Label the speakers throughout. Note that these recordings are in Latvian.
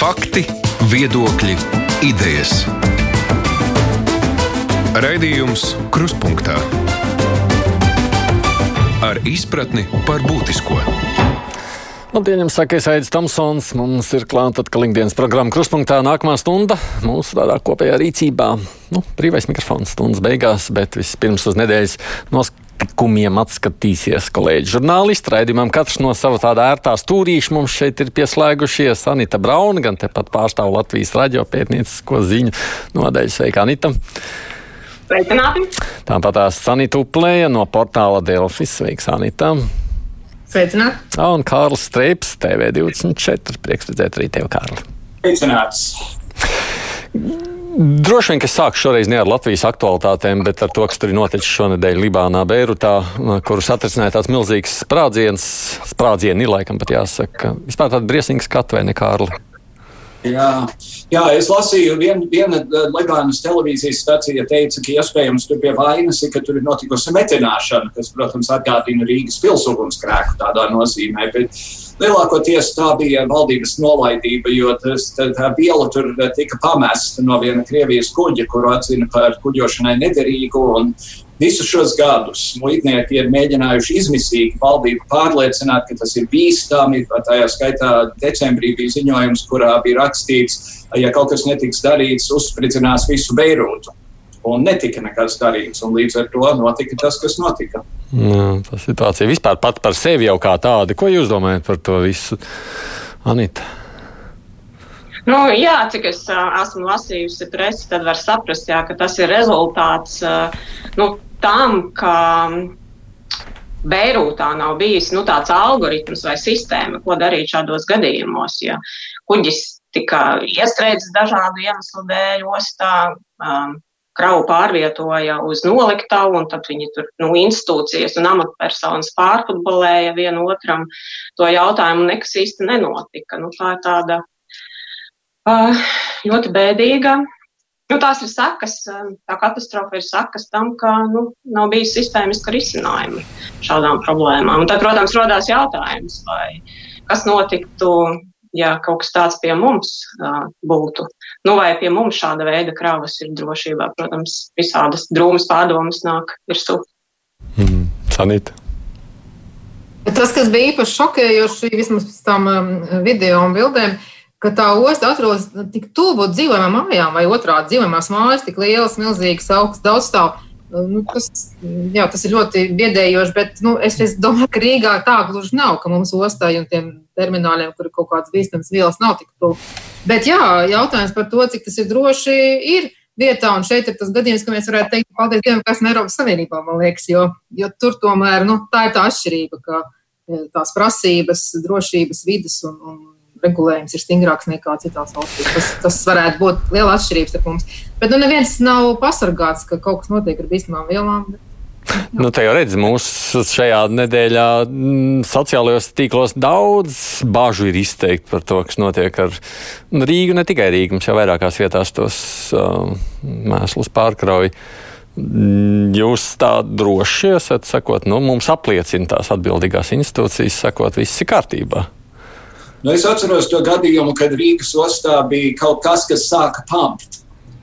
Speaker 1: Fakti, viedokļi, idejas. Raidījums Krustpunktā ar izpratni par būtisko.
Speaker 2: Labdien, jums saka, es Aits Tamsons. Mums ir klāta atkal ikdienas programma Kruspunktā nākamā stunda mūsu tādā kopējā rīcībā. Nu, brīvais mikrofons stundas beigās, bet vispirms uz nedēļas notikumiem atskatīsies kolēģi žurnālisti. Raidījumam katrs no sava tāda ērtā stūrīša mums šeit ir pieslēgušies. Anita Brauna, gan tepat pārstāv Latvijas radio pētniecisko ziņu nodaļu. Sveika, Anita!
Speaker 3: Sveicināti!
Speaker 2: Tāpat tās Sanita Uplēja no portāla Delfis. Sveiks, Anita!
Speaker 3: Sveicināti!
Speaker 2: Un Kārlis Streips, TV24. Prieks redzēt arī tevi, Kārli.
Speaker 4: Sveicināts!
Speaker 2: Droši vien, ka sākšu šoreiz ne ar Latvijas aktualitātēm, bet ar to, kas tur ir noticis šonadēļ Libānā, Beirutā, kurus atrasināja tāds milzīgs sprādziens. Sprādzieni laikam pat jāsaka. Vispār tāda briesmīga skatu vai ne, Kārli?
Speaker 4: Jā, jā, es lasīju, vien, viena Libānas televīzijas stacija teica, ka iespējams tur pie vainas ir, ka tur ir notikusi metināšana, kas, protams, atgādina Rīgas pilsugunskrēku tādā nozīmē. Bet lielākoties tā bija valdības nolaidība, jo tas, tā, tā viela tur tika pamesta no viena Krievijas kuģa, kuru atzina par kuģošanai nederīgu. Visus šos gadus muitnieki ir mēģinājuši izmisīgi valdību pārliecināt, ka tas ir bīstami. Tajā skaitā decembrī bija ziņojums, kurā bija rakstīts, ja kaut kas netiks darīts, uzspridzinās visu Beirūtu. Un netika nekas darīts, un līdz ar to notika tas, kas notika.
Speaker 2: Jā, tā situācija vispār pat par sevi jau kā tāda. Ko jūs domājat par to visu, Anita?
Speaker 3: Nu, jā, cik es uh, esmu lasījusi presi, tad var saprast, jā, ka tas ir rezultāts uh, nu, tam, ka Beirūtā nav bijis nu, tāds algoritms vai sistēma, ko darīt šādos gadījumos. Ja kuģis tika iestrēdzis dažādu iemeslu dēļ ostā, um, kravu pārvietoja uz noliktavu, un tad viņi tur nu, institūcijas un amatpersonas pārfutbolēja vienu otram to jautājumu, un nekas īsti nenotika. Nu, tā ir tāda ļoti bēdīga Nu, tās ir sakas, tā katastrofa ir sakas tam, ka nu, nav bijis sistēmiska risinājuma šādām problēmām. Un tad, protams, rodās jautājums, vai kas notiktu, ja kaut kas tāds pie mums uh, būtu. Nu, vai pie mums šāda veida kravas ir drošībā? Protams, visādas drūmas pārdomas nāk virsū.
Speaker 2: Mm, Sanita.
Speaker 5: Tas, kas bija īpaši šokējoši, vismaz pēc tam um, video un bildēm, uh, ka tā osta atrodas tik tuvu dzīvojamām mājām, vai otrādi dzīvojamās mājas, tik lielas, milzīgas, augstas, daudzstāv. Nu, tas, jā, tas ir ļoti biedējoši, bet nu, es, es domāju, ka Rīgā tā gluži nav, ka mums ostai un tiem termināliem, kur ir kaut kādas bīstamas vielas, nav tik tuvu. Bet jā, jautājums par to, cik tas ir droši, ir vietā, un šeit ir tas gadījums, ka mēs varētu teikt, paldies Dievam, ka esam Eiropas Savienībā, man liekas, jo, jo tur tomēr nu, tā ir tā atšķirība, ka tās prasības, drošības, vidas un, un regulējums ir stingrāks nekā citās valstīs. Tas, tas varētu būt liela atšķirība starp mums. Bet nu, neviens nav pasargāts, ka kaut kas notiek ar bīstamām vielām. Bet...
Speaker 2: Nu, te jau redz, mūsu šajā nedēļā mm, sociālajos tīklos daudz bāžu ir izteikti par to, kas notiek ar Rīgu. Ne tikai Rīgu, mums jau vairākās vietās tos uh, mēslus pārkrauj. Mm, jūs tā droši esat, sakot, nu, mums apliecina tās atbildīgās institūcijas, sakot, viss ir kārtībā.
Speaker 4: Nu, es atceros to gadījumu, kad Rīgas ostā bija kaut kas, kas sāka pampt.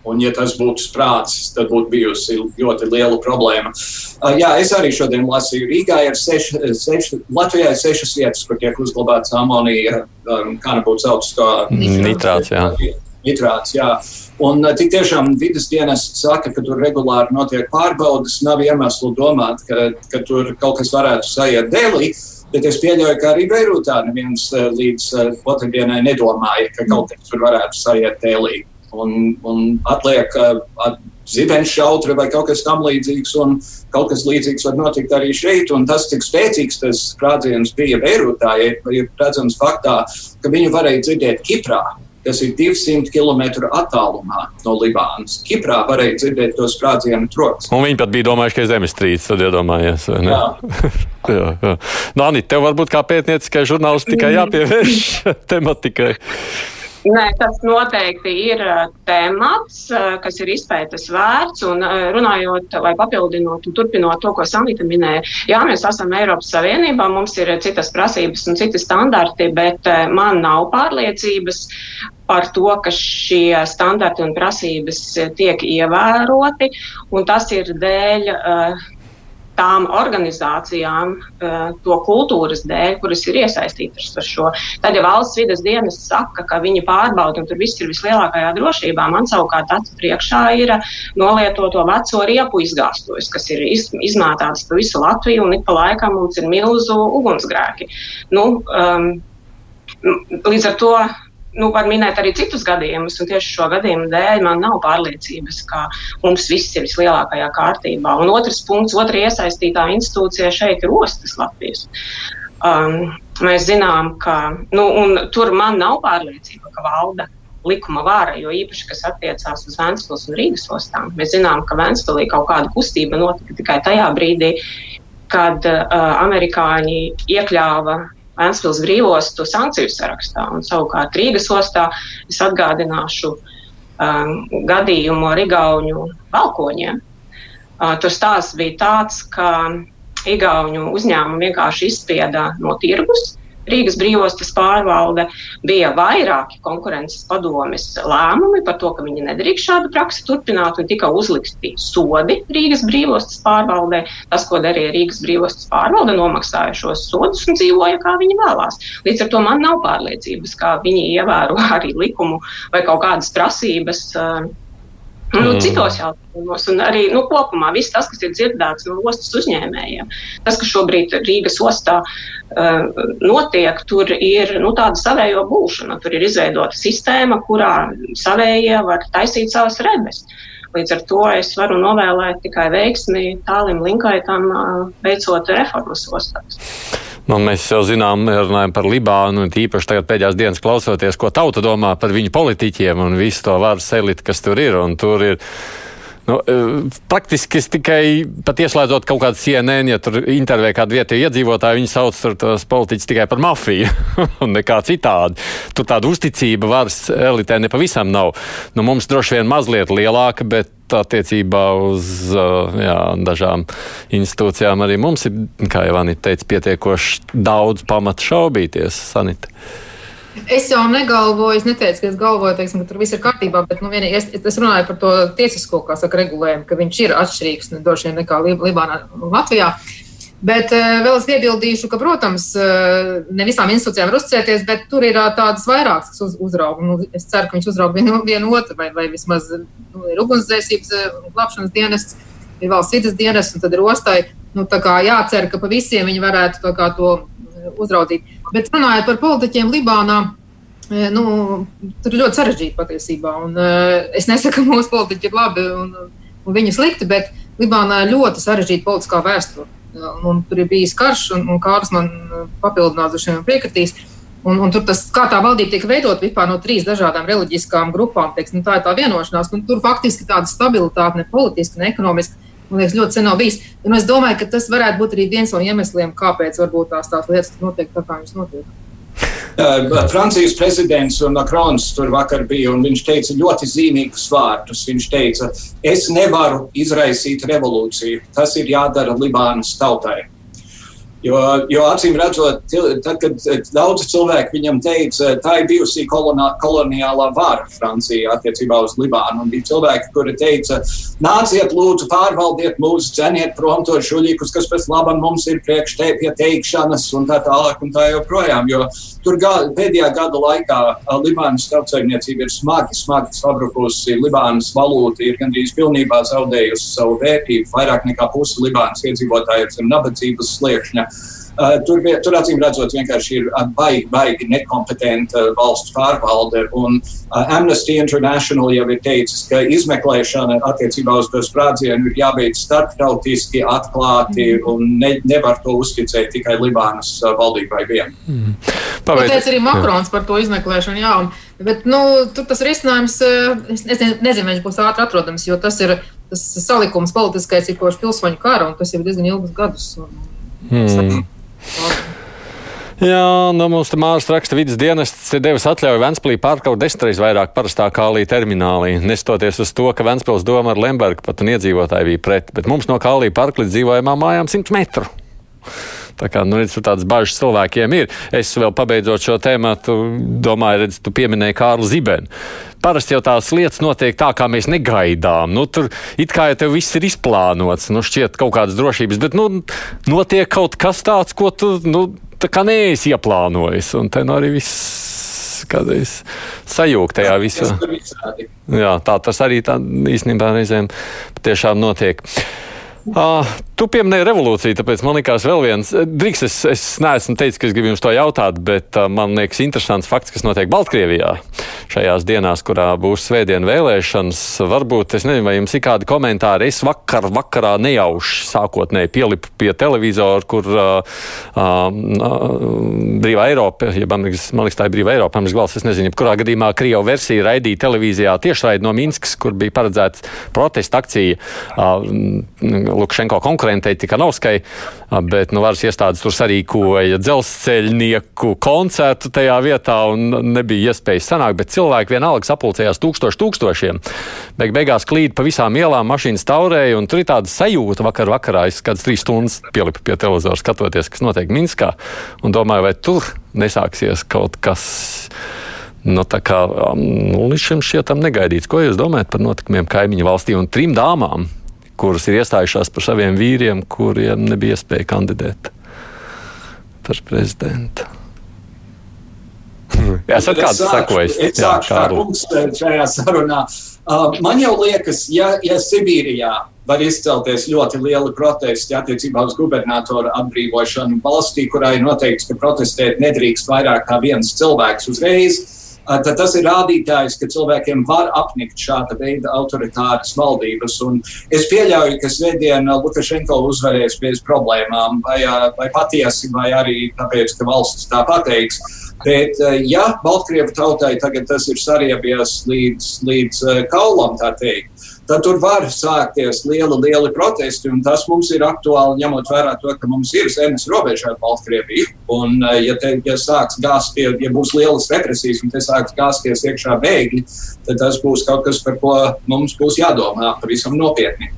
Speaker 4: Un, ja tas būtu sprādzis, tad būtu bijusi ļoti liela problēma. Uh, jā, es arī šodien lasīju, Rīgā ir seši, seši, Latvijā ir sešas vietas, kur tiek uzglabāts amonija, um, kā nebūtu sauc to
Speaker 2: nitrāts. Jā.
Speaker 4: Nitrāts, jā. Un uh, tik tiešām vidas dienas saka, ka tur regulāri notiek pārbaudas, nav iemeslu domāt, ka, ka tur kaut kas varētu sajiet dēlī. Uh, Bet es pieļauju, ka arī Beirūtā neviens eh, līdz eh, otrdienai nedomāja, ka kaut kas tur varētu sajiet tēlī. Un, un atliek at, eh, zibens šautra vai kaut kas tam līdzīgs, un kaut kas līdzīgs var notikt arī šeit. Un tas, cik spēcīgs tas sprādziens bija Beirūtā, ir, ir redzams faktā, ka viņu varēja dzirdēt Kiprā kas ir 200 km attālumā no Libānas. Kiprā varēja dzirdēt to sprādzienu troksni.
Speaker 2: Un viņi pat bija domājuši, ka ir zemestrīce, tad iedomājies. Jā. jā, jā. Nu, Anita, tev varbūt kā pētnieciskai žurnālistikai jāpievērš tematikai.
Speaker 3: Nē, tas noteikti ir temats, kas ir izpētes vērts. Un runājot, vai papildinot un turpinot to, ko Sanita minēja, jā, mēs esam Eiropas Savienībā, mums ir citas prasības un citi standarti, bet man nav pārliecības, par to, ka šie standarti un prasības tiek ievēroti, un tas ir dēļ uh, tām organizācijām, uh, to kultūras dēļ, kuras ir iesaistītas ar šo. Tad, ja valsts vidas dienas saka, ka viņi pārbauda un tur viss ir vislielākajā drošībā, man savukārt acu priekšā ir nolietoto veco riepu izgāstos, kas ir iz, izmētātas pa visu Latviju, un ik pa laikam mums ir milzu ugunsgrēki. Nu, um, līdz ar to nu, var minēt arī citus gadījumus, un tieši šo gadījumu dēļ man nav pārliecības, ka mums viss ir vislielākajā kārtībā. Un otrs punkts, otra iesaistītā institūcija šeit ir ostas Latvijas. Um, mēs zinām, ka nu, tur man nav pārliecība, ka valda likuma vāra, jo īpaši, kas attiecās uz Vēncpils un Rīgas ostām. Mēs zinām, ka Vēncpilī kaut kāda kustība notika tikai tajā brīdī, kad uh, amerikāņi iekļāva Vēnspils brīvostu sankciju sarakstā. Un, savukārt Rīgas ostā es atgādināšu um, gadījumu ar Igauņu valkoņiem. Uh, tur stāsts bija tāds, ka Igauņu uzņēmumu vienkārši izspieda no tirgus Rīgas brīvostas pārvalde bija vairāki konkurences padomes lēmumi par to, ka viņi nedrīkst šādu praksi turpināt un tika uzlikti sodi Rīgas brīvostas pārvaldē. Tas, ko darīja Rīgas brīvostas pārvalde, nomaksāja šos sodus un dzīvoja, kā viņi vēlās. Līdz ar to man nav pārliecības, kā viņi ievēro arī likumu vai kaut kādas prasības. Uh, Nu, mm. Citos jautājumos, un arī nu, kopumā viss tas, kas ir dzirdēts no ostas uzņēmējiem, tas, kas šobrīd Rīgas ostā uh, notiek, tur ir nu, tāda savējo būšana. Tur ir izveidota sistēma, kurā savējie var taisīt savas rebes. Līdz ar to es varu novēlēt tikai veiksmi tālim linkaitam, uh, veicot reformas ostās.
Speaker 2: Nu, mēs jau zinām, runājam par Libānu, un īpaši tagad pēdējās dienas klausoties, ko tauta domā par viņu politiķiem un visu to varas elitu, kas tur ir. Tur ir Nu, e, praktiski tikai pat ieslēdzot kaut kādu CNN, ja tur intervijā kādu vietēju iedzīvotāju, viņi sauc tos politiķus tikai par mafiju un nekā citādi. Tur tāda uzticība varas elitē nepavisam nav. Nu, mums droši vien mazliet lielāka, bet attiecībā uz jā, dažām institūcijām arī mums ir, kā jau Anita teica, pietiekoši daudz pamatu šaubīties. Sanita.
Speaker 5: Es jau negalvoju, es neteicu, ka es galvoju, teiksim, ka tur viss ir kārtībā, bet nu, vienīgi, es, es runāju par to tiesisko saka, regulējumu, ka viņš ir atšķirīgs nu, vien, nekā Libānā un Latvijā. Bet uh, vēl es piebildīšu, ka, protams, uh, ne visām institūcijām var uzticēties, bet tur ir uh, tādas vairākas, kas uz, uzrauga. Nu, es ceru, ka viņš uzrauga vienu, vienu otru, vai, vai vismaz nu, ir ugunsdzēsības un glābšanas dienests, ir valsts vidas dienests, un tad ir ostai. Nu, jācer, ka pa visiem viņi varētu kā, to uzraudzīt. Bet runājot par politiķiem Libānā, nu, tur ir ļoti sarežģīti patiesībā. Un, es nesaku, ka mūsu politiķi ir labi un, un viņi slikti, bet Libānā ir ļoti sarežģīta politiskā vēsture. Un tur ir bijis karš, un, un Kārlis man papildinās ar šiem piekritīs. Un, un tur tas, kā tā valdība tika veidota vispār no trīs dažādām reliģiskām grupām, teiks, nu, tā ir tā vienošanās. Un tur faktiski tāda stabilitāte ne politiski, ne ekonomiski man liekas, ļoti sen nav bijis. Un es domāju, ka tas varētu būt arī viens no iemesliem, kāpēc varbūt tās, tās lietas notiek tā, kā viņas notiek.
Speaker 4: Uh, Francijas prezidents Makrons tur vakar bija, un viņš teica ļoti zīmīgus vārdus. Viņš teica, es nevaru izraisīt revolūciju. Tas ir jādara Libānas tautai. Jo, jo acīm redzot, tad, kad daudzi cilvēki viņam teica, tā ir bijusi kolonā, koloniālā vara Francijā attiecībā uz Libānu. Un bija cilvēki, kuri teica, nāciet, lūdzu, pārvaldiet mūs, dzeniet prom to šuļīkus, kas pēc labam mums ir priekš te pie teikšanas un tā tālāk un tā joprojām. Jo tur ga, pēdējā gada laikā Libānas tautsēmniecība ir smagi, smagi sabrukusi. Libānas valūta ir gandrīz pilnībā zaudējusi savu vērtību. Vairāk nekā pusi Libānas iedzīvotāji ir zem nabadzības sliekšņa. Uh, tur, tur acīm redzot, vienkārši ir uh, baigi, baigi nekompetenta valsts pārvalde. Un uh, Amnesty International jau ir teicis, ka izmeklēšana attiecībā uz to sprādzienu ir jābeidz starptautiski, atklāti mm. un ne, nevar to uzticēt tikai Libānas valdībai vien. Mm.
Speaker 5: Teica arī Makrons par to izmeklēšanu. Jā, un, bet, nu, tur tas risinājums, es nezinu, nezinu, viņš būs ātri atrodams, jo tas ir tas salikums politiskais ir kopš pilsoņu kara, un tas jau ir diezgan ilgus gadus. Un,
Speaker 2: Hmm. Jā, no mums te Mārs raksta, vidas dienests ir devis atļauju Ventspīlī pārkraut desmitreiz vairāk parastā kālī terminālī. Nestoties uz to, ka Ventspils doma ar Lembergu pat un iedzīvotāji bija pret, bet mums no kālī parka līdz dzīvojamām mājām 100 metru. Tā kā, nu, tādas bažas cilvēkiem ir. Es vēl pabeidzot šo tēmu, domāju, redz, tu pieminēji Kārlu Zibenu. Parasti jau tās lietas notiek tā, kā mēs negaidām. Nu, tur it kā jau viss ir izplānots, nu, šķiet kaut kādas drošības, bet, nu, notiek kaut kas tāds, ko tu, nu, tā kā neesi ieplānojis, un te nu arī viss kādreiz sajūgt tajā visā. Jā, tā tas arī tā īstenībā reizēm tiešām notiek. Uh, tu pieminēji revolūciju, tāpēc man liekas, vēl viens. Drīkst, es, es neesmu teicis, ka es gribu jums to jautāt, bet uh, man liekas, interesants fakts, kas notiek Baltkrievijā šajās dienās, kurā būs svētdiena vēlēšanas. Varbūt, es nezinu, vai jums ir kādi komentāri. Es vakar, vakarā nejauši sākotnēji pielipu pie televizora, kur uh, uh, brīvā Eiropa, ja man liekas, man liekas tā ir brīvā Eiropa, man liekas, es nezinu, kurā gadījumā Krievu versija raidīja televīzijā tiešraidi no Minskas, kur bija paredzēta protesta akcija. Uh, Lukašenko konkurentei Tikanovskai, bet nu, varas iestādes tur sarīkoja dzelzceļnieku koncertu tajā vietā un nebija iespējas sanākt, bet cilvēki vienalga sapulcējās tūkstoši tūkstošiem. Beig beigās klīd pa visām ielām, mašīnas taurēja, un tur ir tāda sajūta vakar vakarā. Es kādas trīs stundas pielipu pie televizora skatoties, kas notiek Minskā, un domāju, vai tur nesāksies kaut kas. Nu, tā kā nu, līdz šim šķietam negaidīts. Ko jūs domājat par notikumiem kaimiņu valstī un trim dāmām, kuras ir iestājušās par saviem vīriem, kuriem nebija iespēja kandidēt par prezidentu. Jā, esat kāds sakojis.
Speaker 4: Es sāku kā kungs šajā sarunā. Uh, man jau liekas, ja, ja Sibīrijā var izcelties ļoti lieli protesti attiecībā uz gubernatoru atbrīvošanu valstī, kurā ir noteikts, ka protestēt nedrīkst vairāk kā viens cilvēks uzreiz, tad tas ir rādītājs, ka cilvēkiem var apnikt šāda veida autoritāras valdības. Un es pieļauju, ka svētdien Lukašenko uzvarēs bez problēmām, vai, vai patiesi, vai arī tāpēc, ka valsts tā pateiks. Bet, ja Baltkrievu tautai tagad tas ir sariebies līdz, līdz kaulam, tā teikt, tad tur var sākties liela, liela protesti. Tas mums ir aktuāli, ņemot vērā to, ka mums ir zemes robeža ar Baltkrieviju. Un, eh, ja, te, ja gāzties, ja būs lielas represijas un te sāks gāzties iekšā bēgļi, tad tas būs kaut kas, par ko mums būs jādomā pavisam nopietni.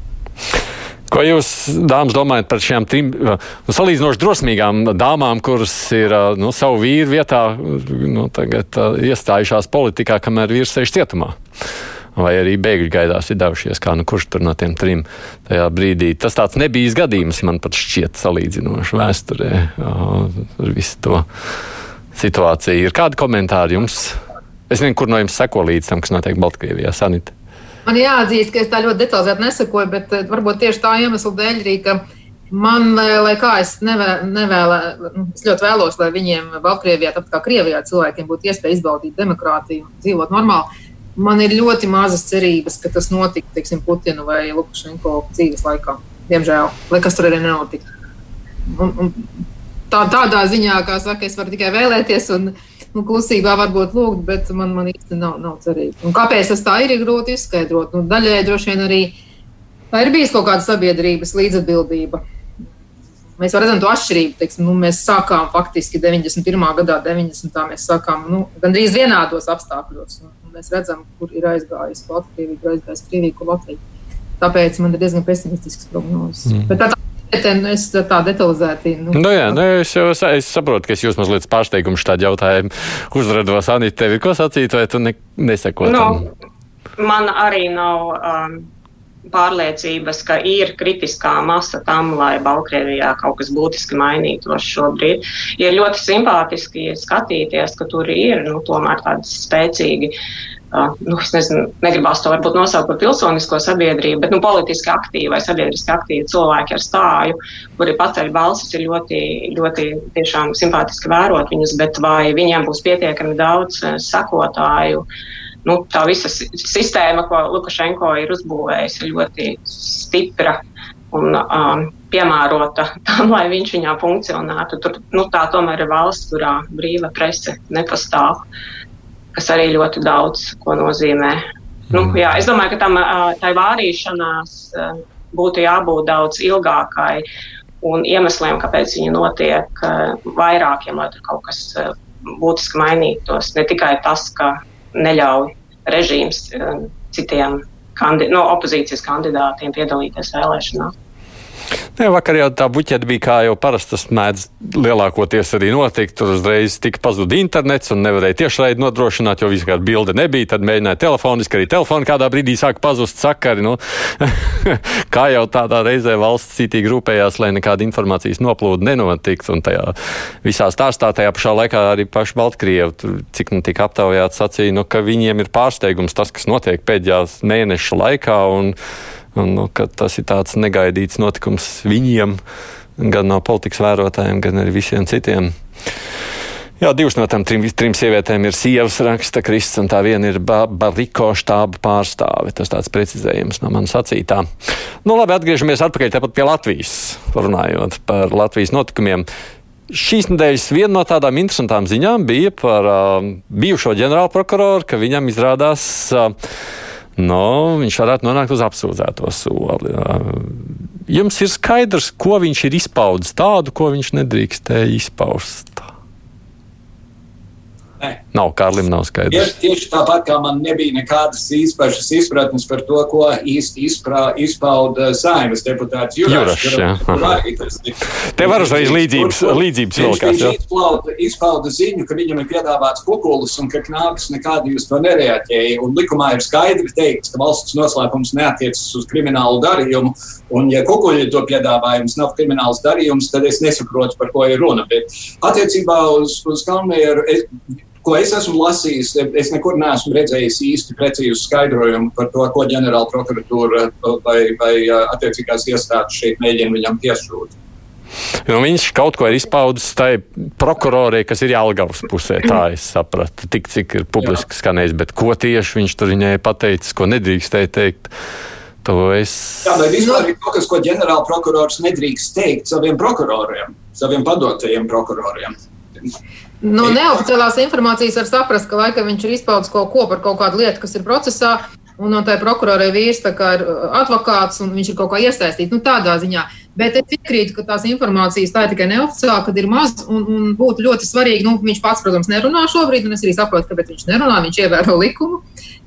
Speaker 2: Ko jūs, dāmas, domājat par šīm trim nu, salīdzinoši drosmīgām dāmām, kuras ir nu, savu vīru vietā nu, tagad, iestājušās politikā, kamēr vīrs sēž cietumā? Vai arī bēgļu gaidās ir devušies, kā nu kurš tur no tiem trim tajā brīdī. Tas tāds nebija gadījums, man pat šķiet salīdzinoši vēsturē ar visu to situāciju. Ir kādi komentāri jums? Es nezinu, kur no jums seko līdz tam, kas notiek Baltkrievijā, Sanita.
Speaker 5: Man jāatzīst, ka es tā ļoti detalizēti nesakoju, bet eh, varbūt tieši tā iemesla dēļ arī, ka man, eh, lai kā es nevēlu, nu, es ļoti vēlos, lai viņiem Baltkrievijā, tāpat kā Krievijā, cilvēkiem būtu iespēja izbaudīt demokrātiju dzīvot normāli. Man ir ļoti mazas cerības, ka tas notiktu teiksim, Putina vai Lukašenko dzīves laikā. Diemžēl, lai kas tur arī nenotiktu. Un, un tā, tādā ziņā, kā saka, es varu tikai vēlēties un, un klusībā varbūt lūgt, bet man, man īsti nav, nav cerība. Un kāpēc tas tā ir, ir grūti izskaidrot. Nu, daļai droši vien arī ir bijis kaut kāda sabiedrības līdzatbildība. Mēs redzam to atšķirību. Teiksim, nu, mēs sākām faktiski 91. gadā, 90. mēs sākām nu, gandrīz vienādos apstākļos. Un, mēs redzam, kur ir aizgājis Latvija, kur ir aizgājis Krievija, kur Latvija. Tāpēc man ir diezgan pesimistisks prognozes. Mm. Bet tā, Nu, es tā detalizēti. Nu,
Speaker 2: nu, jā, nu, es, jau, es saprotu, ka es jūs mazliet pārsteigumu šādu jautājumu uzrados. Anita, tev ir ko sacīt, vai tu ne, neseko?
Speaker 3: No, nu, man arī nav um, pārliecības, ka ir kritiskā masa tam, lai Baltkrievijā kaut kas būtiski mainītos šobrīd. Ir ļoti simpātiski skatīties, ka tur ir nu, tomēr tādi spēcīgi. Uh, nu, es nezinu, negribās to varbūt nosaukt par pilsonisko sabiedrību, bet nu, politiski aktīvi vai sabiedriski aktīvi cilvēki ar stāju, kuri paceļ balsis, ir ļoti, ļoti tiešām simpātiski vērot viņus, bet vai viņiem būs pietiekami daudz sakotāju, uh, nu, tā visa sistēma, ko Lukašenko ir uzbūvējis, ir ļoti stipra un um, piemērota tam, lai viņš viņā funkcionētu. Tur, nu, tā tomēr ir valsts, kurā brīva prese nepastāv, kas arī ļoti daudz ko nozīmē. Nu, mm. jā, es domāju, ka tam, tai vārīšanās būtu jābūt daudz ilgākai un iemesliem, kāpēc viņi notiek, vairākiem, lai tur kaut kas būtiski mainītos. Ne tikai tas, ka neļauj režīms um, citiem kandi no opozīcijas kandidātiem piedalīties vēlēšanās.
Speaker 2: Ne, vakar jau tā buķete bija kā jau parasti tas mēdz lielākoties arī notikt. Tur uzreiz tika pazuda internets un nevarēja tiešraidi nodrošināt, jo vispār bilde nebija. Tad mēģināja telefoniski, arī telefoni kādā brīdī sāka pazust sakari. Nu, kā jau tādā reizē valsts citīgi rūpējās, lai nekāda informācijas noplūda nenotiktu. Un tajā visā stāstā tajā pašā laikā arī paši Baltkrievi, cik nu tika aptaujāts, sacīja, nu, ka viņiem ir pārsteigums tas, kas notiek pēdējās mēneša laikā. Un, Un, nu, tas ir tāds negaidīts notikums viņiem, gan no politikas vērotājiem, gan arī visiem citiem. Jā, divas no tām trim, trim sievietēm ir sievas, raksta Kristis, un tā viena ir ba Bariko štāba pārstāve. Tas tāds precizējums no manas sacītā. Nu, labi, atgriežamies atpakaļ tepat pie Latvijas, runājot par Latvijas notikumiem. Šīs nedēļas viena no tādām interesantām ziņām bija par uh, bijušo ģenerālprokuroru, ka viņam izrādās uh, nu, viņš varētu nonākt uz apsūdzēto soli. Jums ir skaidrs, ko viņš ir izpaudis tādu, ko viņš nedrīkstēja izpaust.
Speaker 4: Nē.
Speaker 2: Nav, Kārlim nav skaidrs.
Speaker 4: Tieši, tieši tāpat kā man nebija nekādas īpašas izpratnes par to, ko īsti izprā, izpauda saimnes deputāts Jurašs.
Speaker 2: Jurašs Te var uzreiz līdzības, kur, līdzības vilkās.
Speaker 4: Viņš izpauda, izpauda ziņu, ka viņam ir piedāvāts kukulis un ka knābis nekādi uz to nereaģēja. Un likumā ir skaidri teikts, ka valsts noslēpums neatiecas uz kriminālu darījumu. Un, ja kukuļi to piedāvājums nav krimināls darījums, tad es nesaprotu, par ko ir runa. Bet attiecībā uz, uz Kalnieru ko es esmu lasījis, es nekur neesmu redzējis īsti precīzu skaidrojumu par to, ko ģenerāla prokuratūra vai, vai attiecīgās iestādes šeit mēģina viņam piesūtīt.
Speaker 2: Nu, viņš kaut ko ir izpaudis tai prokurorei, kas ir Jālgavas pusē. Tā es sapratu, tik cik ir publiski skanējis, bet ko tieši viņš tur viņai pateicis, ko nedrīkstēja teikt. To es.
Speaker 4: Jā, vai vispār ir kaut kas, ko ģenerāla prokurors nedrīkst teikt saviem prokuroriem, saviem padotajiem prokuroriem?
Speaker 5: No neoficiālās informācijas var saprast, ka laikam viņš ir izpaudis kaut ko par kaut kādu lietu, kas ir procesā, un no tā prokurorai vīrs ir uh, advokāts, un viņš ir kaut kā iesaistīts. Nu, tādā ziņā. Bet es piekrītu, ka tās informācijas tā ir tikai neoficiāli, kad ir maz, un, un būtu ļoti svarīgi, nu, viņš pats, protams, nerunā šobrīd, un es arī saprotu, kāpēc viņš nerunā, viņš ievēro likumu,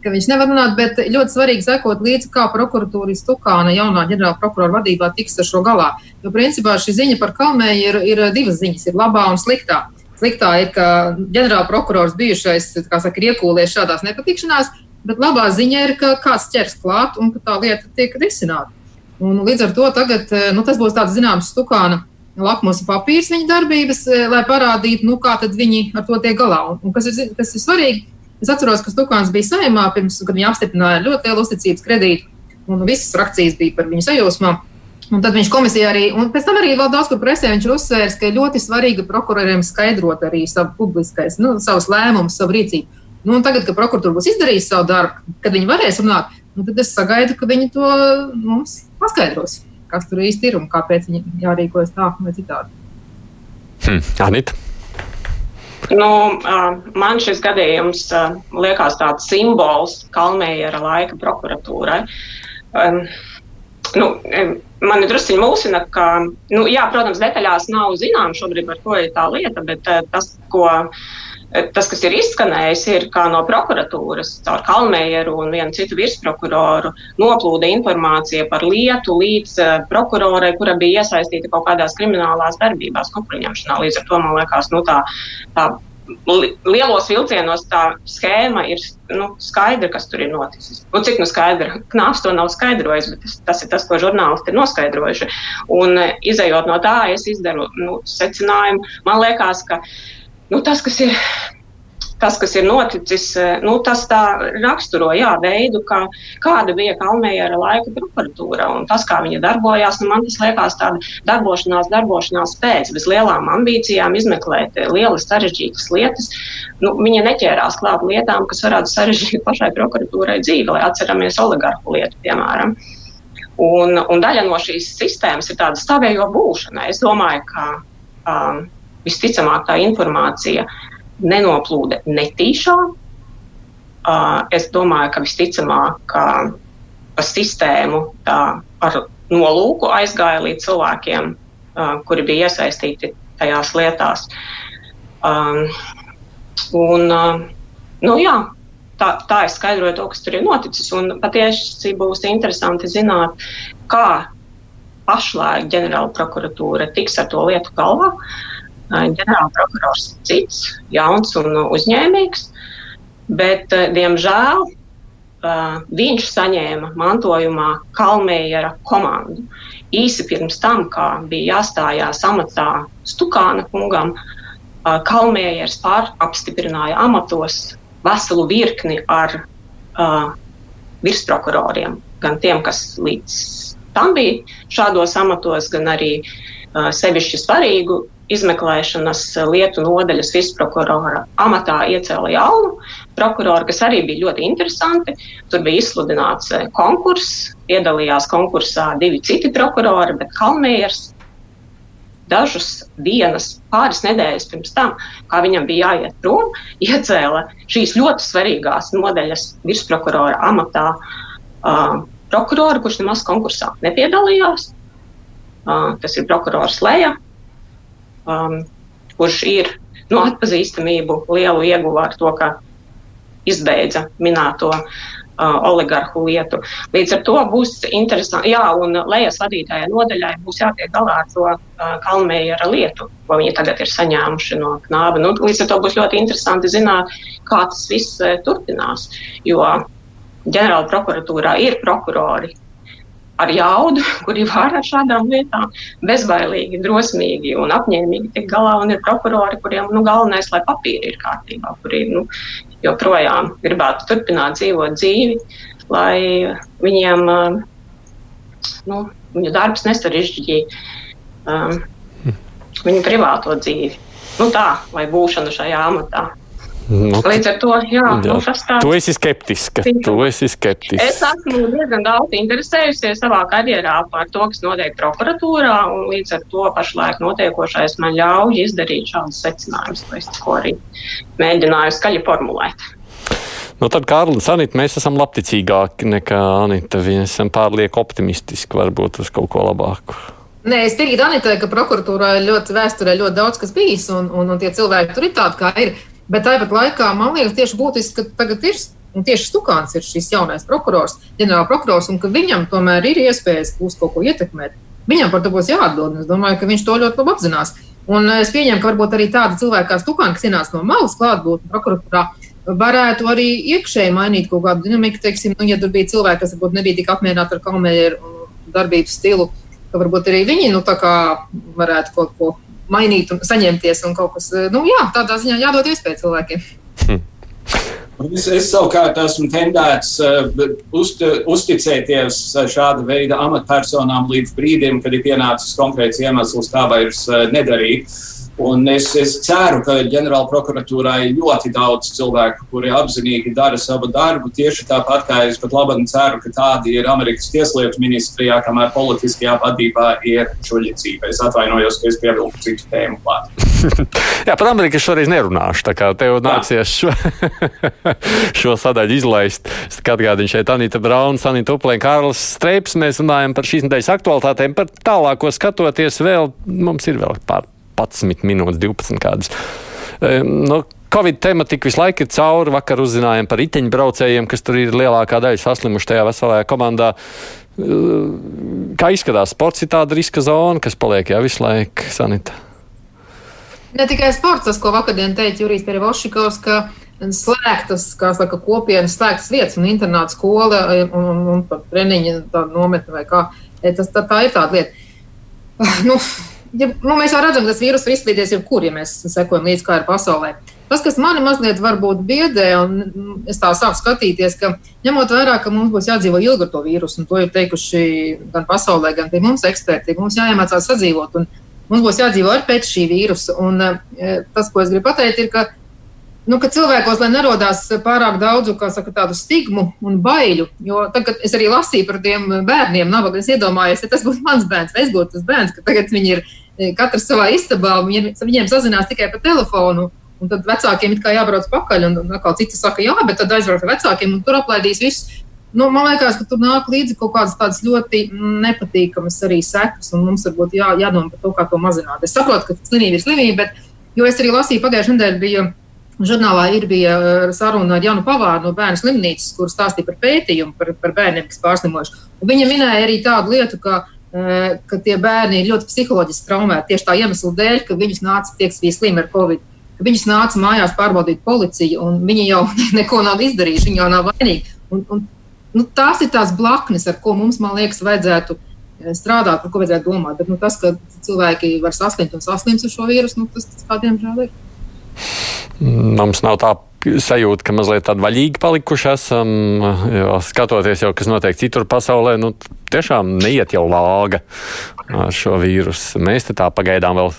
Speaker 5: ka viņš nevar runāt, bet ļoti svarīgi sekot līdzi, kā prokuratūra Stukāna jaunā ģenerāla prokurora vadībā tiks ar šo galā. Jo, principā, šī ziņa par Kalmēju ir, ir divas ziņas, ir labā un sliktā. Sliktā ir, ka ģenerāla prokurors bijušais, saka, ir iekūlies šādās nepatikšanās, bet labā ziņa ir, ka kāds ķers klāt un ka tā lieta tiek risināta. Un līdz ar to tagad, eh, nu, tas būs tāds zināms stukāna lakmusa papīrs viņa darbības, eh, lai parādītu, nu, kā viņi ar to tiek galā. Un, un kas, ir, kas ir svarīgi, es atceros, ka Stukāns bija saimā pirms, kad viņi apstiprināja ļoti lielu uzticības kredītu, un visas frakcijas bija par viņu sajūsmām. Un tad viņš komisijā arī, un pēc tam arī vēl daudz kur presē viņš uzsvērs, ka ļoti svarīgi prokuroriem skaidrot arī savu publiskais, nu, savus lēmumus, savu rīcību. Nu, tagad, kad prokuratūra būs izdarījusi savu darbu, kad viņi varēs runāt, nu, tad es sagaidu, ka viņi to mums paskaidros, kas tur īsti ir un kāpēc viņi jārīkojas tā vai citādi.
Speaker 2: Hmm. Anita.
Speaker 3: Nu, man šis gadījums liekas tāds simbols Kalmējera laika prokuratūrai. Nu, mani druskuļi mūsina, ka, nu, jā, protams, detaļās nav zināms šobrīd, par ko ir tā lieta, bet uh, tas, ko. Eh, tas, kas ir izskanējis, ir, kā no prokuratūras caur Kalmējeru un vienu citu virsprokuroru noplūda informācija par lietu līdz uh, prokurorai, kura bija iesaistīta kaut kādās kriminālās darbībās, kukurņemšanā. Līdz ar to man liekas, nu, tā, tā lielos vilcienos tā schēma ir nu, skaidra, kas tur ir noticis. Nu, cik nu skaidra? Knāps to nav skaidrojis, bet tas, tas ir tas, ko žurnālisti ir noskaidrojuši. Un e, izējot no tā, es izdaru nu, secinājumu. Man liekas, ka nu, tas, kas ir tas, kas ir noticis, eh, nu, tas tā raksturo jā, veidu, kā, kāda bija Kalmējera laika prokuratūra un tas, kā viņa darbojās. Nu, man tas liekas tāda darbošanās, darbošanās pēc, bez lielām ambīcijām izmeklēt eh, lielas sarežģītas lietas. Nu, viņa neķērās klāt lietām, kas varētu sarežģīt pašai prokuratūrai dzīvi, lai atceramies oligarhu lietu, piemēram. Un, un daļa no šīs sistēmas ir tāda stāvējo būšana. Es domāju, ka um, visticamāk tā informācija uh, nenoplūda netīšām. Uh, es domāju, ka visticamāk, ka pa sistēmu tā ar nolūku aizgāja līdz cilvēkiem, uh, kuri bija iesaistīti tajās lietās. Um, un, uh, nu, jā, tā, tā es skaidroju to, kas tur ir noticis. Patiesi būs interesanti zināt, kā pašlaik ģenerāla prokuratūra tiks ar to lietu galvā. Ģenerāla prokurors ir cits, jauns un uzņēmīgs, bet, diemžēl, viņš saņēma mantojumā Kalmējera komandu. Īsi pirms tam, kā bija jāstājās amatā Stukāna kungam, Kalmējers pārapstiprināja amatos veselu virkni ar uh, virsprokuroriem, gan tiem, kas līdz tam bija šādos amatos, gan arī uh, sevišķi svarīgu izmeklēšanas lietu nodaļas virsprokurora amatā iecēla jaunu prokuroru, kas arī bija ļoti interesanti. Tur bija izsludināts konkurss, piedalījās konkursā divi citi prokurori, bet Kalmējers dažas dienas, pāris nedēļas pirms tam, kā viņam bija jāiet prom, iecēla šīs ļoti svarīgās nodaļas virsprokurora amatā uh, prokuroru, kurš nemaz konkursā nepiedalījās. Uh, tas ir prokurors Leja, um, kurš ir no atpazīstamību lielu ieguva ar to, ka izbeidza minēto uh, oligarhu lietu. Līdz ar to būs interesanti, jā, un lejas vadītājai nodaļai būs jātiek galā ar to uh, Kalmējera lietu, ko viņi tagad ir saņēmuši no knāba. Nu, līdz ar to būs ļoti interesanti zināt, kā tas viss uh, turpinās, jo ģenerāla prokuratūrā ir prokurori, ar jaudu, kuri var ar šādām lietām bezbailīgi, drosmīgi un apņēmīgi tikt galā. Un ir prokurori, kuriem nu, galvenais, lai papīri ir kārtībā, kuri nu, joprojām gribētu turpināt dzīvot dzīvi, lai viņiem nu, viņu darbs nesarežģīja um, viņu privāto dzīvi. Nu, tā, vai būšana šajā amatā. Nu, Līdz ar to, jā, jā. Nu, tas tā.
Speaker 2: Tu esi skeptiska. Tu esi skeptiska.
Speaker 3: Es esmu diezgan daudz interesējusies savā karjerā par to, kas notiek prokuratūrā, un līdz ar to pašlaik notiekošais man ļauj izdarīt šādus secinājumus, ko es tikko arī mēģināju skaļi formulēt.
Speaker 2: Nu, tad, kā Arlīds, Anita, mēs esam labticīgāki nekā Anita. Mēs esam pārlieku optimistiski, varbūt uz kaut ko labāku.
Speaker 5: Nē, es piekrītu Anitai, ka prokuratūrā ir ļoti vēsturē ļoti daudz kas bijis, un, un, un tie cilvēki tur ir tādi, kā ir. Bet tāpat laikā man liekas, tieši būtiski, ka tagad ir. Un tieši Stukāns ir šis jaunais prokurors, ģenerāla prokurors, un ka viņam tomēr ir iespējas būs kaut ko ietekmēt. Viņam par to būs jāatbild. Es domāju, ka viņš to ļoti labi apzinās. Un es pieņemu, ka varbūt arī tādi cilvēki kā Stukāns, kas ienāca no malas klātbūtnes prokuratūrā, varētu arī iekšēji mainīt kaut kādu dinamiku. Teiksim, nu, ja tur bija cilvēki, kas varbūt nebija tik apmierināti ar Kalmēra darbības stilu, ka varbūt arī viņi nu, varētu kaut ko mainīt un saņemties un kaut kas, eh, nu jā, tādā ziņā jādod iespēju cilvēkiem. Hmm.
Speaker 4: Es, es savukārt esmu tendēts uh, uz, uzticēties šāda veida amatpersonām līdz brīdim, kad ir pienācis konkrēts iemesls, kā vairs uh, nedarīt. Un es, es ceru, ka ģenerāla prokuratūrā ir ļoti daudz cilvēku, kuri apzinīgi dara savu darbu. Tieši tāpat kā es pat labi ceru, ka tādi ir Amerikas Tieslietu ministrijā, kamēr politiskajā vadībā ir šuļicība. Es atvainojos, ka es pievilku citu tēmu klāt.
Speaker 2: Jā, par Ameriku es šoreiz nerunāšu. Tā kā tev nāksies šo, šo sadaļu izlaist. Es atgādinu šeit Anita Brauns, Anita Uplēna, Kārlis Streips. Mēs runājam par šīs nedēļas aktualitātēm, par tālāko skatoties vēl. Mums ir vēl pār 11 minūtes, 12 kādas. Nu, Covid tematika visu laiku ir cauri. Vakar uzzinājām par riteņbraucējiem, kas tur ir lielākā daļa saslimuši tajā veselajā komandā. Kā izskatās, sports ir tāda riska zona, kas paliek jau visu laiku sanitā.
Speaker 5: Ne tikai sports, tas, ko vakardien teica Jurijs Perevošikovs, ka slēgtas, kā saka, kopienas slēgtas vietas un internāta skola un, un, un pat treniņa nometne vai kā. Tas, tā, tā ir tāda lieta. Nu, ja, nu, mēs jau redzam, ka tas vīrus var izplatīties jebkur, ja mēs sekojam līdzi, kā ir pasaulē. Tas, kas mani mazliet varbūt biedē, un es tā sāku skatīties, ka ņemot vērā, ka mums būs jādzīvo ilgi ar to vīrusu, un to ir teikuši gan pasaulē, gan pie mums eksperti, mums jāiemācās sadzīvot, un mums būs jādzīvo ar pēc šī vīrusa. Un e, tas, ko es gribu pateikt, ir, ka nu, ka cilvēkos nerodās pārāk daudz saka, tādu stigmu un baiļu. Jo tagad es arī lasīju par tiem bērniem, nabaga. Es iedomājos, ja tas būtu mans bērns, vai es būtu tas bērns, ka tagad viņi ir katrs savā istabā, viņi, viņiem sazinās tikai pa telefonu. Un tad vecākiem ir jābrauc pakaļ, un, un atkal citi saka, jā, bet tad aizbraukt ar vecākiem, un tur aplaidīs visu. Nu, man liekas, ka tur nāk līdzi kaut kādas tādas ļoti nepatīkamas arī sekas, un mums varbūt jā, jādomā par to, kā to mazināt. Es saprotu, ka slimība ir slimība, bet, jo es arī lasīju pagājušajā nedēļā, Žurnālā ir bija uh, saruna ar Janu Pavāru no bērnu slimnīcas, kur stāstīja par pētījumu par, par bērniem, kas pārslimojuši. Un viņa minēja arī tādu lietu, ka ka tie bērni ir ļoti psiholoģiski traumēti tieši tā iemesla dēļ, ka viņus nāca tieks bija slimi ar covid. Viņus nāca mājās pārbaudīt policija, un viņi jau neko nav izdarījuši, viņi jau nav vainīgi. Un, un, nu, tās ir tās blaknes, ar ko mums, man liekas, vajadzētu strādāt, par ko vajadzētu domāt. Bet nu, tas, ka cilvēki var saslimt un saslimt ar šo vīrusu, nu, tas, tas kādiem žēl ir.
Speaker 2: Mums nav tā sajūta, ka mazliet tādi vaļīgi palikuši esam. Jo skatoties jau, kas notiek citur pasaulē, nu, tiešām neiet jau lāga ar šo vīrusu. Mēs te tā pagaidām vēl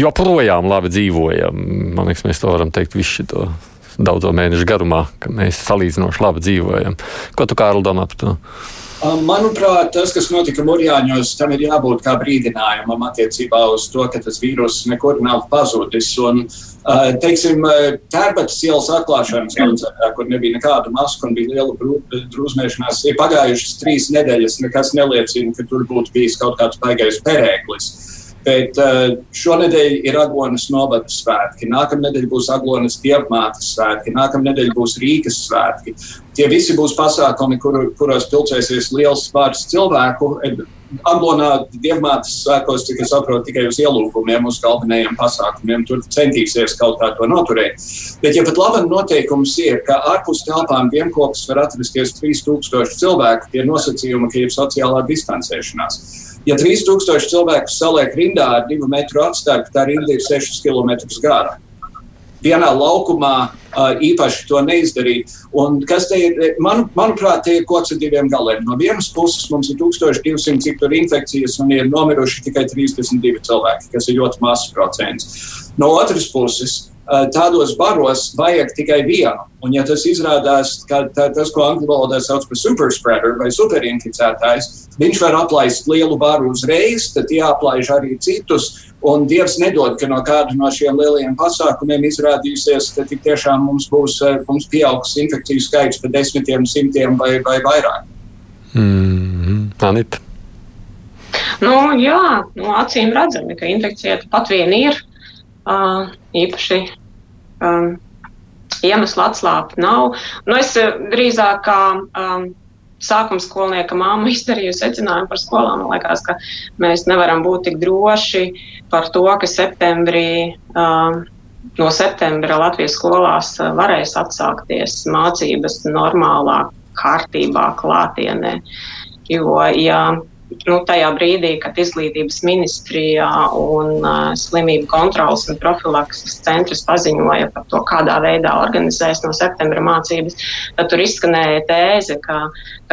Speaker 2: joprojām labi dzīvojam. Man liekas, mēs to varam teikt visu šo daudzo mēnešu garumā, ka mēs salīdzinoši labi dzīvojam. Ko tu, Kārl, domā par to?
Speaker 4: Manuprāt, tas, kas notika Mūrjāņos, tam ir jābūt kā brīdinājumam attiecībā uz to, ka tas vīrus nekur nav pazudis. Un, teiksim, Tērbatas ielas atklāšanas koncertā, kur nebija nekādu masku un bija liela drūzmēšanās, ir pagājušas trīs nedēļas. Nekas neliecina, ka tur būtu bijis kaut kāds baigais perēklis. Bet uh, šonadēļ ir Aglonas novadas svētki, nākamā nedēļa būs Aglonas dievmātes svētki, nākamā nedēļa būs Rīgas svētki. Tie visi būs pasākumi, kur, kuros pilcēsies liels pāris cilvēku. Aglonā dievmātes svētkos, cik es saprotu, tikai uz ielūkumiem, uz galvenajiem pasākumiem. Tur centīsies kaut kā to noturēt. Bet, ja pat labi noteikums ir, ka ārpus telpām vienopus var atrasties 3000 cilvēku, tie nosacījumi, ka ir sociālā distancēšanās. Ja 3000 cilvēku saliek rindā ar divu metru atstarpi, tā rinda ir 6 km gara. Vienā laukumā īpaši to neizdarīt. Un kas te ir, man, manuprāt, tie ir koks ar diviem galiem. No vienas puses mums ir 1200 cik tur infekcijas un ir nomiruši tikai 32 cilvēki, kas ir ļoti mazs procents. No otras puses, tādos baros vajag tikai vienu. Un, ja tas izrādās, ka tā, tas, ko angļu valodā sauc par superspreader vai superinficētājs, viņš var aplaist lielu baru uzreiz, tad jāaplaiž arī citus. Un Dievs nedod, ka no kāda no šiem lielajiem pasākumiem izrādīsies, ka tik tiešām mums būs mums pieaugs infekciju skaits par desmitiem, simtiem vai, vai vairāk.
Speaker 2: Mm, Anita.
Speaker 3: Nu, jā, nu, acīm redzami, ka infekcija pat vien ir. Īpaši um, iemeslu atslābt nav. Nu, es drīzāk kā um, sākuma skolnieka māma izdarīju secinājumu par skolām. Man liekas, ka mēs nevaram būt tik droši par to, ka septembrī, um, no septembra Latvijas skolās varēs atsākties mācības normālā kārtībā, klātienē. Jo, ja nu, tajā brīdī, kad izglītības ministrijā un uh, slimību kontrolas un profilakses centrs paziņoja par to, kādā veidā organizēs no septembra mācības, tad tur izskanēja tēze, ka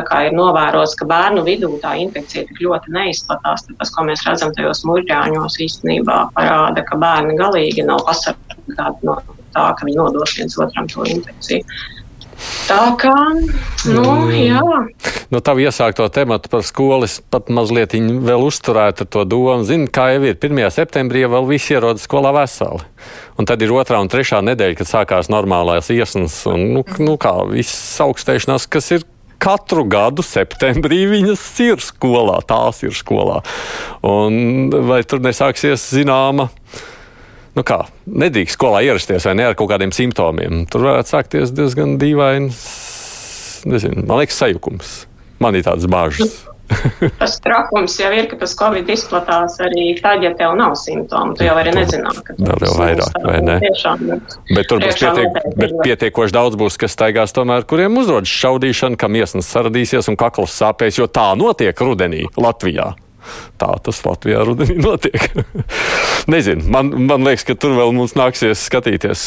Speaker 3: kā ir novērots, ka bērnu vidū tā infekcija tik ļoti neizplatās. Tas, ko mēs redzam tajos mūžģāņos, īstenībā parāda, ka bērni galīgi nav pasargāti no tā, ka viņi nodos viens otram šo infekciju. Tā kā, nu, mm. jā.
Speaker 2: No tā iesākto tematu par skolas pat mazliet vēl uzturēt ar to domu. Zini, kā jau ir 1. septembrī, jau visi ierodas skolā veseli. Un tad ir otrā un trešā nedēļa, kad sākās normālās iesnas un, nu, nu kā, viss augstēšanās, kas ir katru gadu septembrī viņas ir skolā, tās ir skolā. Un vai tur nesāksies zināma nu kā, nedrīkst skolā ierasties vai ne ar kaut kādiem simptomiem. Tur varētu sākties diezgan dīvains, nezinu, man liekas, sajukums. Man ir tāds bāžas.
Speaker 3: tas trakums jau ir, ka tas covid izplatās arī tad, ja tev nav simptomu. Tu jau arī nezināt, ka
Speaker 2: tas ir vairāk, vai ne? Tiešām, bet tur būs pietiek, bet pietiekoši daudz būs, kas staigās tomēr, kuriem uzrodas šaudīšana, kam iesnas saradīsies un kakls sāpēs, jo tā notiek rudenī Latvijā. Tā tas Latvijā rudenī notiek. Nezinu, man, man liekas, ka tur vēl mums nāksies skatīties.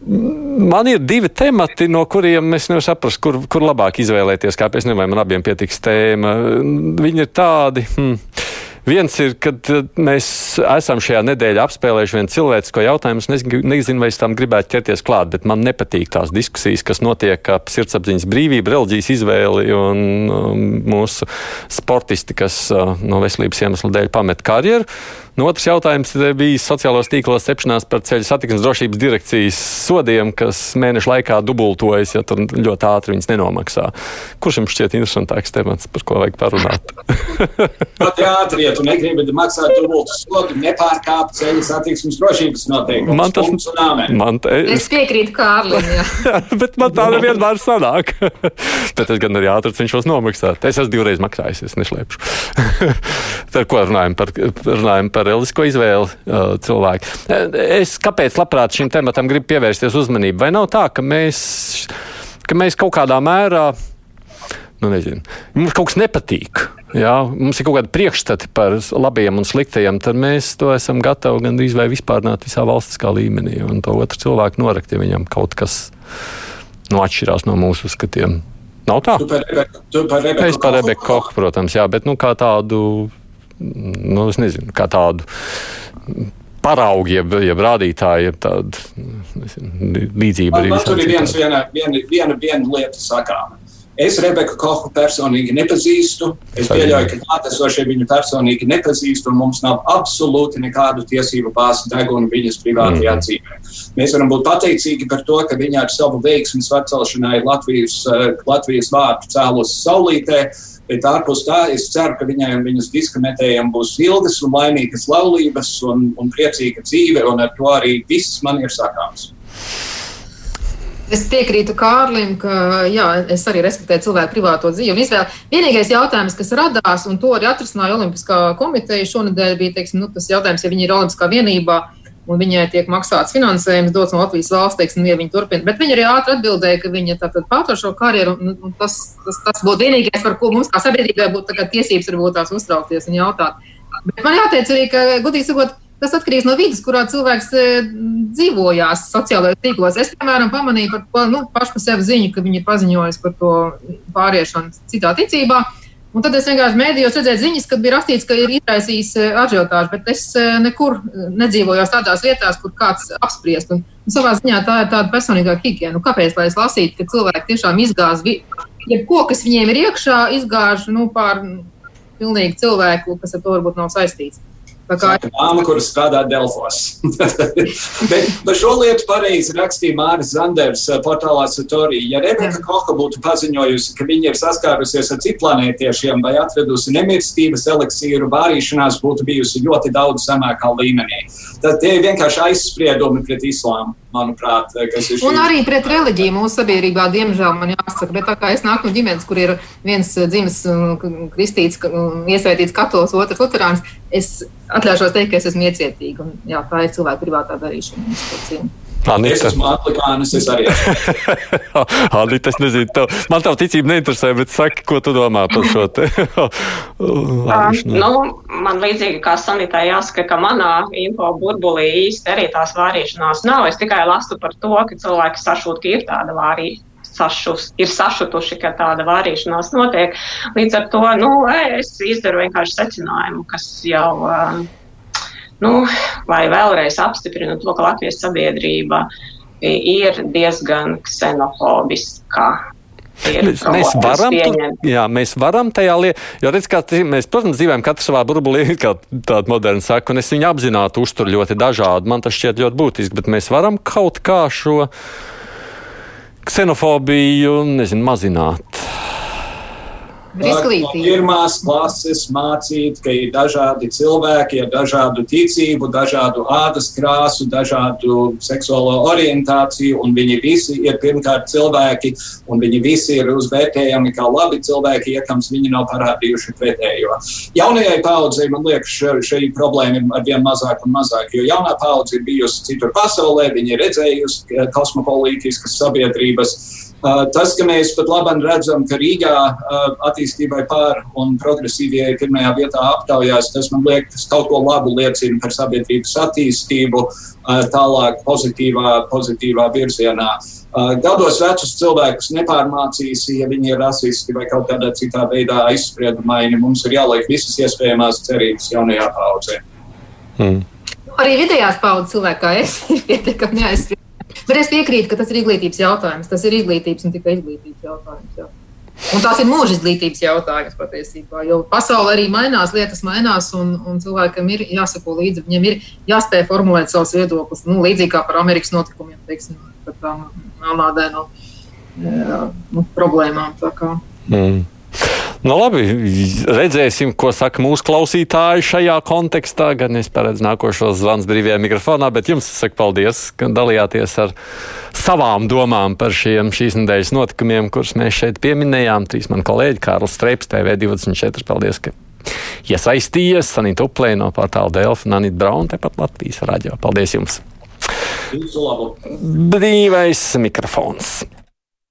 Speaker 2: Man ir divi temati, no kuriem es nevaru saprast, kur, kur labāk izvēlēties. Kāpēc ne, vai man abiem pietiks tēma. Viņi ir tādi. Hmm. Viens ir, kad eh, mēs esam šajā nedēļā apspēlējuši vienu cilvēcisko jautājumu. Es nezinu, vai es tam gribētu ķerties klāt, bet man nepatīk tās diskusijas, kas notiek ap sirdsapziņas brīvību, reliģijas izvēli un um, mūsu sportisti, kas uh, no veselības iemeslu dēļ pamet karjeru. Nu, otrs jautājums bija sociālos tīklos cepšanās par ceļu satiksmes drošības direkcijas sodiem, kas mēnešu laikā dubultojas, ja tur ļoti ātri viņas nenomaksā. Kurš jums šķiet interesantāks temats, par ko vajag parunāt?
Speaker 4: Pat ātri, ja tu negribi maksāt dubultu sodu, nepārkāpt ceļu satiksmes drošības noteikumus.
Speaker 2: Man tas, man,
Speaker 5: es, es piekrītu Kārlim.
Speaker 2: bet man tā nevienmēr sanāk. Bet es gan arī ātri cenšos nomaksāt. Es esmu divreiz maksājis, es neslēpšu. par ko runājam? Par, runājam par reliģisko izvēli cilvēku. Es kāpēc labprāt šim tematam gribu pievērsties uzmanību? Vai nav tā, ka mēs, ka mēs kaut kādā mērā nu, nezinu, mums kaut kas nepatīk. Jā, mums ir kaut kādi priekšstati par labiem un sliktajiem, tad mēs to esam gatavi gandrīz vai vispārnāt visā valstiskā līmenī. Un to otru cilvēku norakt, ja viņam kaut kas nu, atšķirās no mūsu uzskatiem. Nav tā?
Speaker 4: Tu par Rebeku,
Speaker 2: Kochu, protams, jā, bet nu, kā tādu, nu, es nezinu, kā tādu paraugi, jeb, jeb rādītāji, jeb tāda līdzība.
Speaker 4: Man, man tur ir viens, viena, viena, viena, viena lieta sakāma. Es Rebeku Kohu personīgi nepazīstu. Es pieļauju, ka klātesošie viņu personīgi nepazīst, un mums nav absolūti nekādu tiesību bāzi degunu viņas privātajā mm. dzīvē. Mēs varam būt pateicīgi par to, ka viņa ar savu veiksmu atcelšanai Latvijas, eh, Latvijas vārdu cēlus saulītē. Bet ārpus tā, es ceru, ka viņai un viņas diskametējiem būs ilgas un laimīgas laulības un, un priecīga dzīve, un ar to arī viss man ir sakāms.
Speaker 5: Es piekrītu Kārlim, ka jā, es arī respektēju cilvēku privāto dzīvi un izvēli. Vienīgais jautājums, kas radās, un to arī atrisināja Olimpiskā komiteja šonadēļ, bija teiksim, nu, tas jautājums, ja viņi ir Olimpiskā vienībā un viņai tiek maksāts finansējums, dots no Latvijas valsts, teiksim, ja viņi turpina. Bet viņi arī ātri atbildēja, ka viņa tātad pārtrauc šo karjeru, un, un tas, tas, tas būtu vienīgais, par ko mums kā sabiedrībai būtu tiesības varbūt tās uztraukties un jautāt. Bet man jāteic arī, ka, gudīgi sakot, Tas atkarīgs no vidas, kurā cilvēks e, dzīvojās sociālajos tīklos. Es, piemēram, pamanīju par nu, pašu par sevi ziņu, ka viņi ir paziņojuši par to pāriešanu citā ticībā. Un tad es vienkārši mēdījos redzēju ziņas, kad bija rakstīts, ka ir izraisījis ažiotāžu, bet es e, nekur nedzīvoju tādās vietās, kur kāds apspriest. Un, un savā ziņā tā ir tāda personīgā higiēna. Nu, kāpēc lai es lasītu, ka cilvēki tiešām izgāz, jebko, kas viņiem ir iekšā, izgāž nu, pār pilnīgi cilvēku, kas ar to varbūt nav saistīts.
Speaker 4: Kā... Māma, kur strādā Delfos. bet par šo lietu pareizi rakstīja Māris Zanders eh, portālā Satorī. Ja Rebeka Koha būtu paziņojusi, ka viņa ir saskārusies ar citplanētiešiem vai atradusi nemirstības eliksīru, vārīšanās būtu bijusi ļoti daudz zemākā līmenī. Tad tie ir vienkārši aizspriedumi pret islāmu manuprāt, kas ir.
Speaker 5: Un arī pret reliģiju mūsu sabiedrībā, diemžēl, man jāsaka, bet tā kā es nāku no ģimenes, kur ir viens dzimis kristīts, iesaitīts katolis, otrs luterāns, es atļaušos teikt, ka es esmu iecietīga. Un, jā, tā ir cilvēka privātā darīšana.
Speaker 4: Anita. Es esmu aplikānis, es arī esmu.
Speaker 2: Anita, es nezinu, tev, man tā ticība neinteresē, bet saki, ko tu domā par šo te?
Speaker 3: nu, man līdzīgi kā Sanitai jāsaka, ka manā info burbulī īsti arī tās vārīšanās nav. Es tikai lasu par to, ka cilvēki sašūt, ka ir tāda vārīšana. Sašus, ir sašutuši, ka tāda vārīšanās notiek. Līdz ar to nu, es izdaru vienkārši secinājumu, kas jau uh, nu, lai vēlreiz apstiprina to, ka Latvijas sabiedrība ir diezgan ksenofobiska.
Speaker 2: Mēs, mēs, varam, jā, mēs varam tajā lietā, jo redz, kā, mēs, protams, dzīvojam katrs savā burbulī, kā tāda moderna saka, un es viņu apzināti uzturu ļoti dažādi. Man tas šķiet ļoti būtiski, bet mēs varam kaut kā šo ksenofobiju, nezinu, mazināt.
Speaker 4: Pirmās klases mācīt, ka ir dažādi cilvēki ar dažādu ticību, dažādu ādas krāsu, dažādu seksuālo orientāciju, un viņi visi ir pirmkārt cilvēki, un viņi visi ir uzvērtējami kā labi cilvēki, iekams viņi nav parādījuši pretējo. Jaunajai paudzei, man liekas, šī problēma ir arvien mazāk un mazāk, jo jaunā paudze ir bijusi citur pasaulē, viņi ir redzējusi kosmopolītiskas sabiedrības Tas, ka mēs pat labi redzam, ka Rīgā attīstībai pār un progresīvie pirmajā vietā aptaujās, tas man liekas kaut ko labu liecina par sabiedrības attīstību tālāk pozitīvā, pozitīvā virzienā. Gados vecus cilvēkus nepārmācīs, ja viņi ir rasisti vai kaut kādā citā veidā aizspriedumaini. Mums ir jāliek visas iespējamās cerības jaunajā paudzē.
Speaker 5: Hmm. Arī vidējās paudzes cilvēki, kā es, ir pietiekami neaizspriedumi. Bet es piekrītu, ka tas ir izglītības jautājums. Tas ir izglītības un tikai izglītības jautājums. Jā. Un tās ir mūža izglītības jautājums patiesībā. Jo pasaule arī mainās, lietas mainās, un, un cilvēkam ir jāsako līdzi. Viņam ir jāspēj formulēt savus viedokļus. Nu, līdzīgi kā par Amerikas notikumiem, teiksim, par tām melnādēno nu, problēmām.
Speaker 2: Mm. Nu, labi, redzēsim, ko saka mūsu klausītāji šajā kontekstā. Gan es paredzu nākošos zvans brīvajā mikrofonā, bet jums saku paldies, ka dalījāties ar savām domām par šiem šīs nedēļas notikumiem, kurus mēs šeit pieminējām. Trīs mani kolēģi, Kārlis Streips, TV24. Paldies! Iesaistījies Sanita Uplē no portāla Delfa un Anita Brauna, tepat Latvijas raģio. Paldies jums! Brīvais mikrofons.